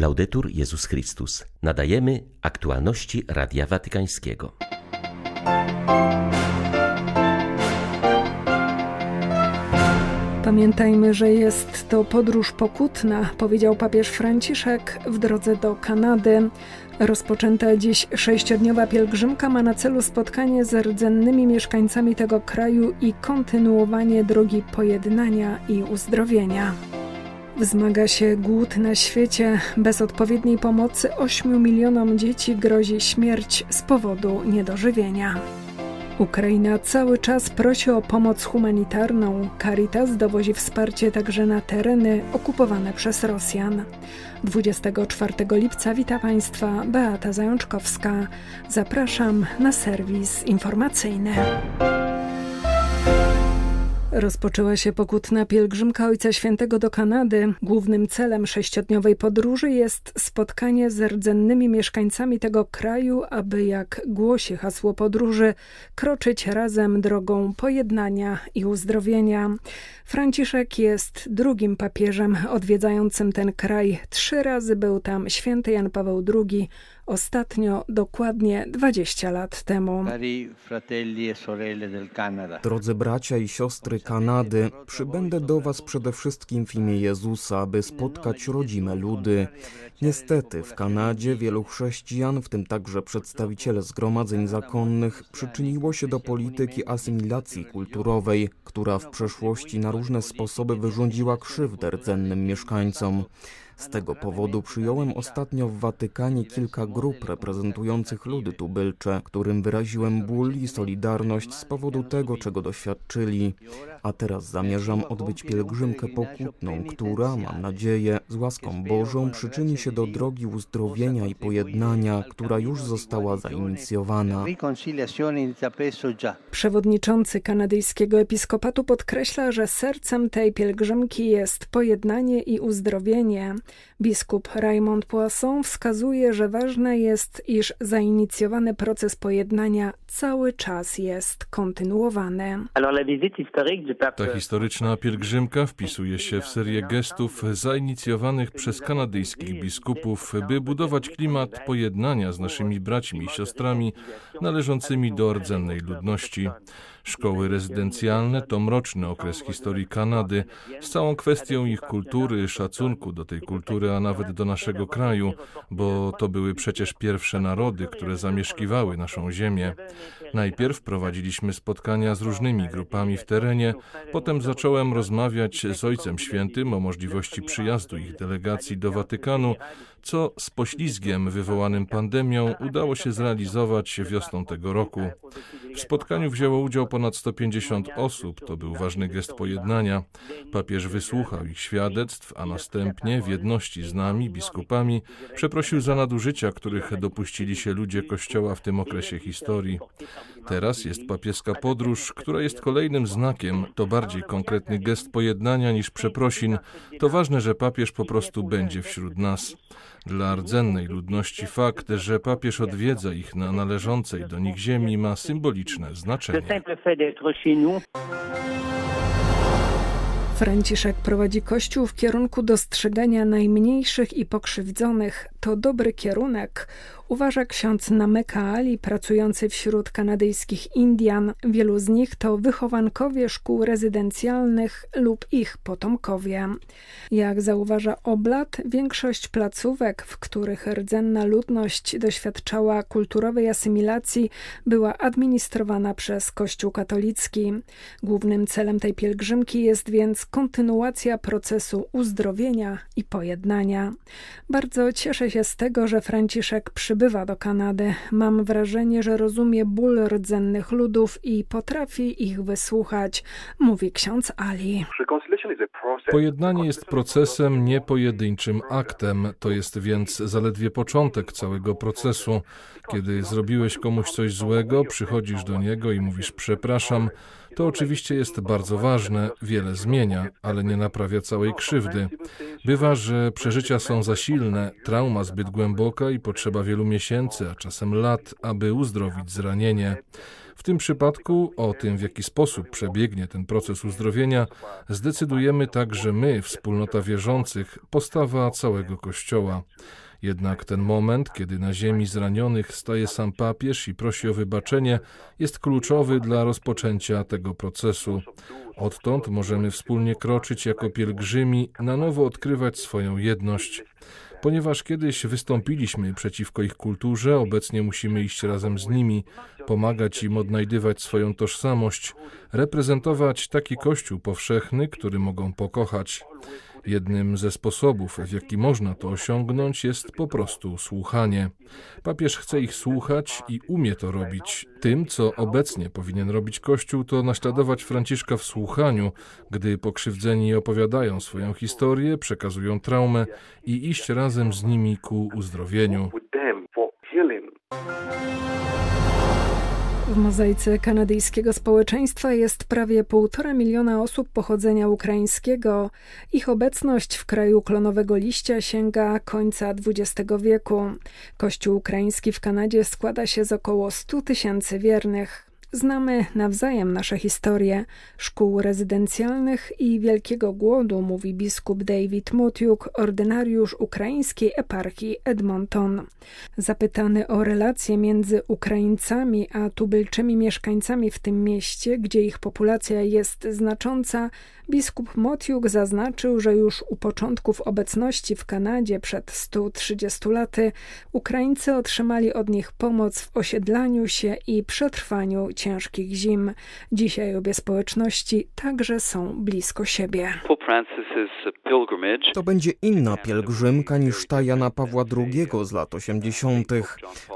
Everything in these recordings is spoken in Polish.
Laudetur Jezus Chrystus. Nadajemy aktualności Radia Watykańskiego. Pamiętajmy, że jest to podróż pokutna, powiedział papież Franciszek w drodze do Kanady. Rozpoczęta dziś sześciodniowa pielgrzymka ma na celu spotkanie z rdzennymi mieszkańcami tego kraju i kontynuowanie drogi pojednania i uzdrowienia. Wzmaga się głód na świecie. Bez odpowiedniej pomocy 8 milionom dzieci grozi śmierć z powodu niedożywienia. Ukraina cały czas prosi o pomoc humanitarną. Caritas dowozi wsparcie także na tereny okupowane przez Rosjan. 24 lipca wita Państwa Beata Zajączkowska. Zapraszam na serwis informacyjny. Rozpoczęła się pokutna pielgrzymka Ojca Świętego do Kanady. Głównym celem sześciodniowej podróży jest spotkanie z rdzennymi mieszkańcami tego kraju, aby, jak głosi hasło podróży, kroczyć razem drogą pojednania i uzdrowienia. Franciszek jest drugim papieżem odwiedzającym ten kraj. Trzy razy był tam święty Jan Paweł II, ostatnio dokładnie 20 lat temu. E Drodzy bracia i siostry Kanady, przybędę do Was przede wszystkim w imię Jezusa, aby spotkać rodzime ludy. Niestety w Kanadzie wielu chrześcijan, w tym także przedstawiciele zgromadzeń zakonnych, przyczyniło się do polityki asymilacji kulturowej, która w przeszłości na różne sposoby wyrządziła krzywdę rdzennym mieszkańcom. Z tego powodu przyjąłem ostatnio w Watykanie kilka grup reprezentujących ludy tubylcze, którym wyraziłem ból i solidarność z powodu tego, czego doświadczyli. A teraz zamierzam odbyć pielgrzymkę pokutną, która, mam nadzieję, z łaską Bożą przyczyni się do drogi uzdrowienia i pojednania, która już została zainicjowana. Przewodniczący kanadyjskiego episkopatu podkreśla, że sercem tej pielgrzymki jest pojednanie i uzdrowienie. Biskup Raymond Poisson wskazuje, że ważne jest, iż zainicjowany proces pojednania cały czas jest kontynuowany. Ta historyczna pielgrzymka wpisuje się w serię gestów zainicjowanych przez kanadyjskich biskupów, by budować klimat pojednania z naszymi braćmi i siostrami należącymi do rdzennej ludności. Szkoły rezydencjalne to mroczny okres historii Kanady. Z całą kwestią ich kultury, szacunku do tej kultury, a nawet do naszego kraju, bo to były przecież pierwsze narody, które zamieszkiwały naszą ziemię. Najpierw prowadziliśmy spotkania z różnymi grupami w terenie, potem zacząłem rozmawiać z Ojcem Świętym o możliwości przyjazdu ich delegacji do Watykanu, co z poślizgiem wywołanym pandemią udało się zrealizować wiosną tego roku. W spotkaniu wzięło udział ponad 150 osób. To był ważny gest pojednania. Papież wysłuchał ich świadectw, a następnie w jedności z nami, biskupami, przeprosił za nadużycia, których dopuścili się ludzie Kościoła w tym okresie historii. Teraz jest papieska podróż, która jest kolejnym znakiem. To bardziej konkretny gest pojednania niż przeprosin. To ważne, że papież po prostu będzie wśród nas. Dla rdzennej ludności fakt, że papież odwiedza ich na należącej do nich ziemi ma symboliczne znaczenie. Franciszek prowadzi Kościół w kierunku dostrzegania najmniejszych i pokrzywdzonych. To dobry kierunek, uważa ksiądz Nameka Ali, pracujący wśród kanadyjskich Indian. Wielu z nich to wychowankowie szkół rezydencjalnych lub ich potomkowie. Jak zauważa Oblat, większość placówek, w których rdzenna ludność doświadczała kulturowej asymilacji, była administrowana przez Kościół katolicki. Głównym celem tej pielgrzymki jest więc kontynuacja procesu uzdrowienia i pojednania. Bardzo cieszę się z tego, że Franciszek przybył przybywa do Kanady. Mam wrażenie, że rozumie ból rdzennych ludów i potrafi ich wysłuchać, mówi ksiądz Ali. Pojednanie jest procesem, nie pojedynczym aktem. To jest więc zaledwie początek całego procesu. Kiedy zrobiłeś komuś coś złego, przychodzisz do niego i mówisz przepraszam, to oczywiście jest bardzo ważne, wiele zmienia, ale nie naprawia całej krzywdy. Bywa, że przeżycia są za silne, trauma zbyt głęboka i potrzeba wielu miesięcy, a czasem lat, aby uzdrowić zranienie. W tym przypadku o tym, w jaki sposób przebiegnie ten proces uzdrowienia, zdecydujemy także my, wspólnota wierzących, postawa całego Kościoła. Jednak ten moment, kiedy na ziemi zranionych staje sam papież i prosi o wybaczenie, jest kluczowy dla rozpoczęcia tego procesu. Odtąd możemy wspólnie kroczyć jako pielgrzymi, na nowo odkrywać swoją jedność. Ponieważ kiedyś wystąpiliśmy przeciwko ich kulturze, obecnie musimy iść razem z nimi, pomagać im odnajdywać swoją tożsamość, reprezentować taki Kościół powszechny, który mogą pokochać. Jednym ze sposobów, w jaki można to osiągnąć, jest po prostu słuchanie. Papież chce ich słuchać i umie to robić. Tym, co obecnie powinien robić Kościół, to naśladować Franciszka w słuchaniu, gdy pokrzywdzeni opowiadają swoją historię, przekazują traumę i iść razem z nimi ku uzdrowieniu. W mozaice kanadyjskiego społeczeństwa jest prawie półtora miliona osób pochodzenia ukraińskiego. Ich obecność w kraju klonowego liścia sięga końca XX wieku. Kościół ukraiński w Kanadzie składa się z około 100 tysięcy wiernych. Znamy nawzajem nasze historie szkół rezydencjalnych i wielkiego głodu, mówi biskup David Mutiuk, ordynariusz ukraińskiej eparchii Edmonton. Zapytany o relacje między Ukraińcami a tubylczymi mieszkańcami w tym mieście, gdzie ich populacja jest znacząca, Biskup Motiuk zaznaczył, że już u początków obecności w Kanadzie przed 130 laty Ukraińcy otrzymali od nich pomoc w osiedlaniu się i przetrwaniu ciężkich zim. Dzisiaj obie społeczności także są blisko siebie. To będzie inna pielgrzymka niż ta Jana Pawła II z lat 80.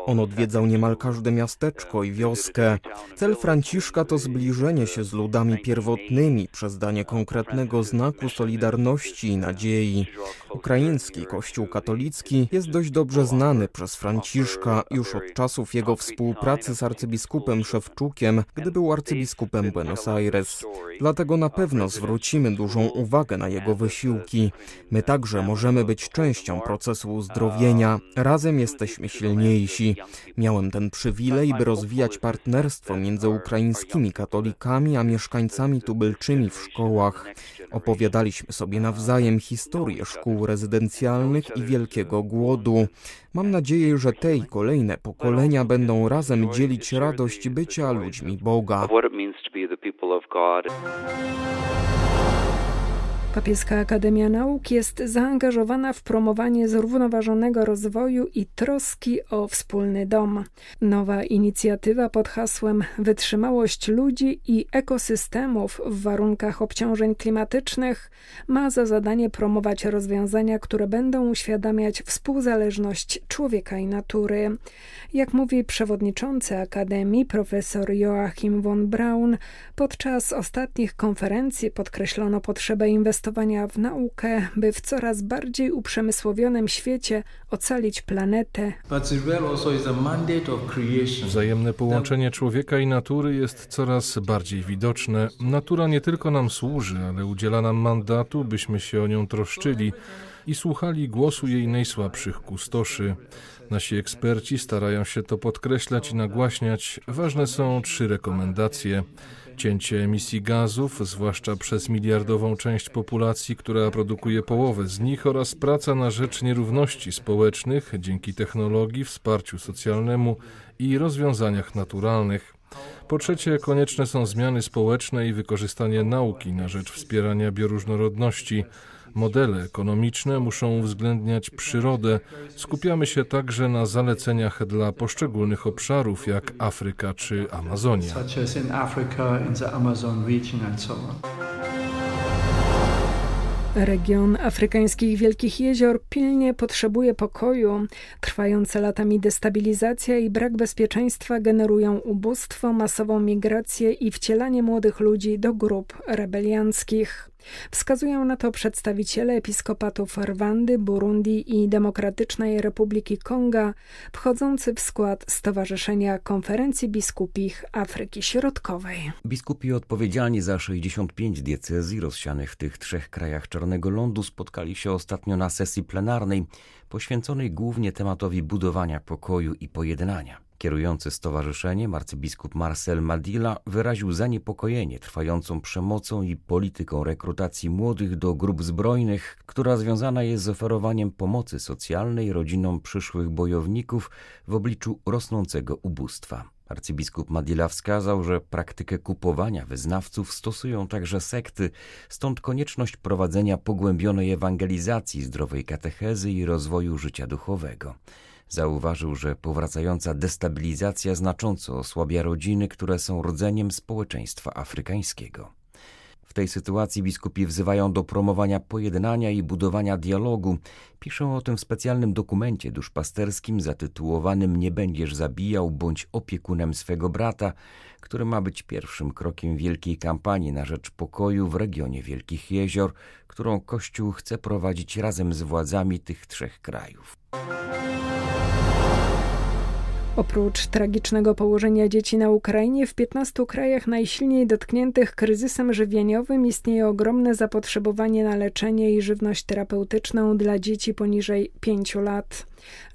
On odwiedzał niemal każde miasteczko i wioskę. Cel Franciszka to zbliżenie się z ludami pierwotnymi przez danie konkretnych konkretnego znaku solidarności i nadziei. Ukraiński Kościół katolicki jest dość dobrze znany przez Franciszka już od czasów jego współpracy z arcybiskupem Szewczukiem, gdy był arcybiskupem Buenos Aires. Dlatego na pewno zwrócimy dużą uwagę na jego wysiłki. My także możemy być częścią procesu uzdrowienia. Razem jesteśmy silniejsi. Miałem ten przywilej, by rozwijać partnerstwo między ukraińskimi katolikami a mieszkańcami tubylczymi w szkołach. Opowiadaliśmy sobie nawzajem historię szkół rezydencjalnych i wielkiego głodu. Mam nadzieję, że te i kolejne pokolenia będą razem dzielić radość bycia ludźmi Boga. Papieska Akademia Nauk jest zaangażowana w promowanie zrównoważonego rozwoju i troski o wspólny dom. Nowa inicjatywa pod hasłem Wytrzymałość ludzi i ekosystemów w warunkach obciążeń klimatycznych ma za zadanie promować rozwiązania, które będą uświadamiać współzależność człowieka i natury. Jak mówi przewodniczący Akademii profesor Joachim von Braun, podczas ostatnich konferencji podkreślono potrzebę inwestowania w naukę, by w coraz bardziej uprzemysłowionym świecie ocalić planetę. Wzajemne połączenie człowieka i natury jest coraz bardziej widoczne. Natura nie tylko nam służy, ale udziela nam mandatu, byśmy się o nią troszczyli i słuchali głosu jej najsłabszych kustoszy. Nasi eksperci starają się to podkreślać i nagłaśniać. Ważne są trzy rekomendacje. Cięcie emisji gazów, zwłaszcza przez miliardową część populacji, która produkuje połowę z nich, oraz praca na rzecz nierówności społecznych dzięki technologii, wsparciu socjalnemu i rozwiązaniach naturalnych. Po trzecie, konieczne są zmiany społeczne i wykorzystanie nauki na rzecz wspierania bioróżnorodności. Modele ekonomiczne muszą uwzględniać przyrodę. Skupiamy się także na zaleceniach dla poszczególnych obszarów, jak Afryka czy Amazonia. Region afrykańskich Wielkich Jezior pilnie potrzebuje pokoju. Trwające latami destabilizacja i brak bezpieczeństwa generują ubóstwo, masową migrację i wcielanie młodych ludzi do grup rebelianckich. Wskazują na to przedstawiciele episkopatów Rwandy, Burundi i Demokratycznej Republiki Konga, wchodzący w skład Stowarzyszenia Konferencji Biskupich Afryki Środkowej. Biskupi odpowiedzialni za 65 diecezji rozsianych w tych trzech krajach Czarnego Lądu spotkali się ostatnio na sesji plenarnej poświęconej głównie tematowi budowania pokoju i pojednania. Kierujący stowarzyszeniem arcybiskup Marcel Madila wyraził zaniepokojenie trwającą przemocą i polityką rekrutacji młodych do grup zbrojnych, która związana jest z oferowaniem pomocy socjalnej rodzinom przyszłych bojowników w obliczu rosnącego ubóstwa. Arcybiskup Madila wskazał, że praktykę kupowania wyznawców stosują także sekty, stąd konieczność prowadzenia pogłębionej ewangelizacji, zdrowej katechezy i rozwoju życia duchowego. Zauważył, że powracająca destabilizacja znacząco osłabia rodziny, które są rdzeniem społeczeństwa afrykańskiego. W tej sytuacji biskupi wzywają do promowania pojednania i budowania dialogu. Piszą o tym w specjalnym dokumencie duszpasterskim zatytułowanym Nie będziesz zabijał bądź opiekunem swego brata, który ma być pierwszym krokiem wielkiej kampanii na rzecz pokoju w regionie Wielkich Jezior, którą Kościół chce prowadzić razem z władzami tych trzech krajów. Oprócz tragicznego położenia dzieci na Ukrainie, w 15 krajach najsilniej dotkniętych kryzysem żywieniowym istnieje ogromne zapotrzebowanie na leczenie i żywność terapeutyczną dla dzieci poniżej 5 lat.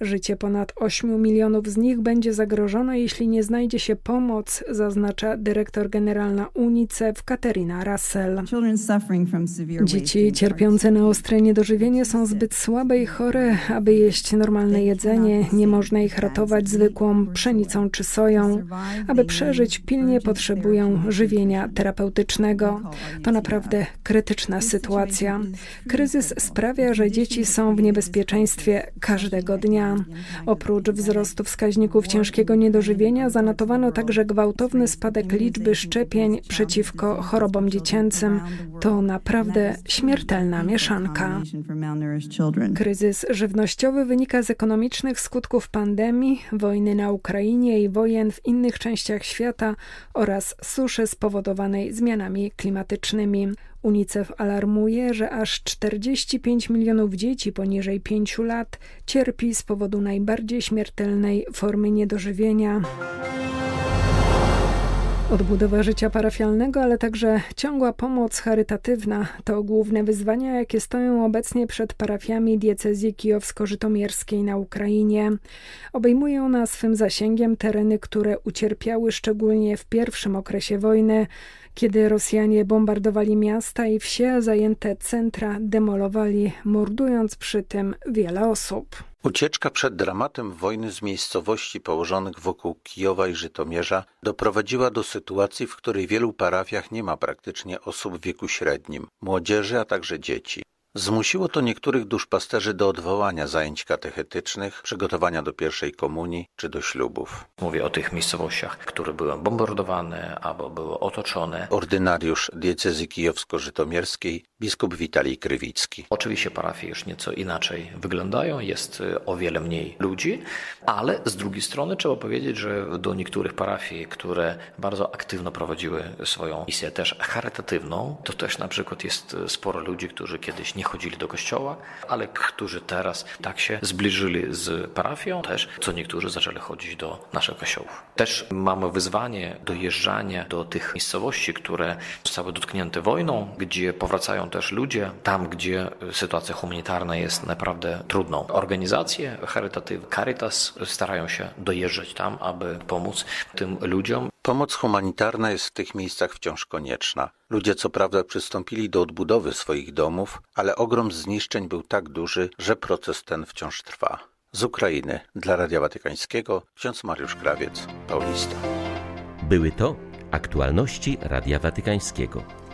Życie ponad 8 milionów z nich będzie zagrożone, jeśli nie znajdzie się pomoc, zaznacza dyrektor generalna UNICEF Katerina Russell. Dzieci cierpiące na ostre niedożywienie są zbyt słabe i chore, aby jeść normalne jedzenie. Nie można ich ratować zwykłą pszenicą czy soją. Aby przeżyć, pilnie potrzebują żywienia terapeutycznego. To naprawdę krytyczna sytuacja. Kryzys sprawia, że dzieci są w niebezpieczeństwie każdego dnia. Oprócz wzrostu wskaźników ciężkiego niedożywienia zanotowano także gwałtowny spadek liczby szczepień przeciwko chorobom dziecięcym. To naprawdę śmiertelna mieszanka. Kryzys żywnościowy wynika z ekonomicznych skutków pandemii, wojny na Ukrainie i wojen w innych częściach świata oraz suszy spowodowanej zmianami klimatycznymi. UNICEF alarmuje, że aż 45 milionów dzieci poniżej 5 lat cierpi z powodu najbardziej śmiertelnej formy niedożywienia. Odbudowa życia parafialnego, ale także ciągła pomoc charytatywna to główne wyzwania, jakie stoją obecnie przed parafiami diecezji kijowsko-żytomierskiej na Ukrainie. Obejmuje ona swym zasięgiem tereny, które ucierpiały szczególnie w pierwszym okresie wojny, kiedy Rosjanie bombardowali miasta i wsie, zajęte centra demolowali, mordując przy tym wiele osób. Ucieczka przed dramatem wojny z miejscowości położonych wokół Kijowa i Żytomierza doprowadziła do sytuacji, w której w wielu parafiach nie ma praktycznie osób w wieku średnim, młodzieży, a także dzieci. Zmusiło to niektórych duszpasterzy do odwołania zajęć katechetycznych, przygotowania do pierwszej komunii czy do ślubów. Mówię o tych miejscowościach, które były bombardowane albo były otoczone. Ordynariusz diecezji kijowsko-żytomierskiej, biskup Witalij Krywicki. Oczywiście parafie już nieco inaczej wyglądają, jest y, o wiele mniej ludzi, ale z drugiej strony trzeba powiedzieć, że do niektórych parafii, które bardzo aktywno prowadziły swoją misję też charytatywną, to też na przykład jest y, sporo ludzi, którzy kiedyś nie chodzili do kościoła, ale którzy teraz tak się zbliżyli z parafią, też co niektórzy zaczęli chodzić do naszych kościołów. Też mamy wyzwanie dojeżdżania do tych miejscowości, które zostały dotknięte wojną, gdzie powracają też ludzie, tam gdzie sytuacja humanitarna jest naprawdę trudną. Organizacje charytatywne Caritas starają się dojeżdżać tam, aby pomóc tym ludziom. Pomoc humanitarna jest w tych miejscach wciąż konieczna. Ludzie co prawda przystąpili do odbudowy swoich domów, ale ogrom zniszczeń był tak duży, że proces ten wciąż trwa. Z Ukrainy dla Radia Watykańskiego ksiądz Mariusz Krawiec, Paulista. Były to aktualności Radia Watykańskiego.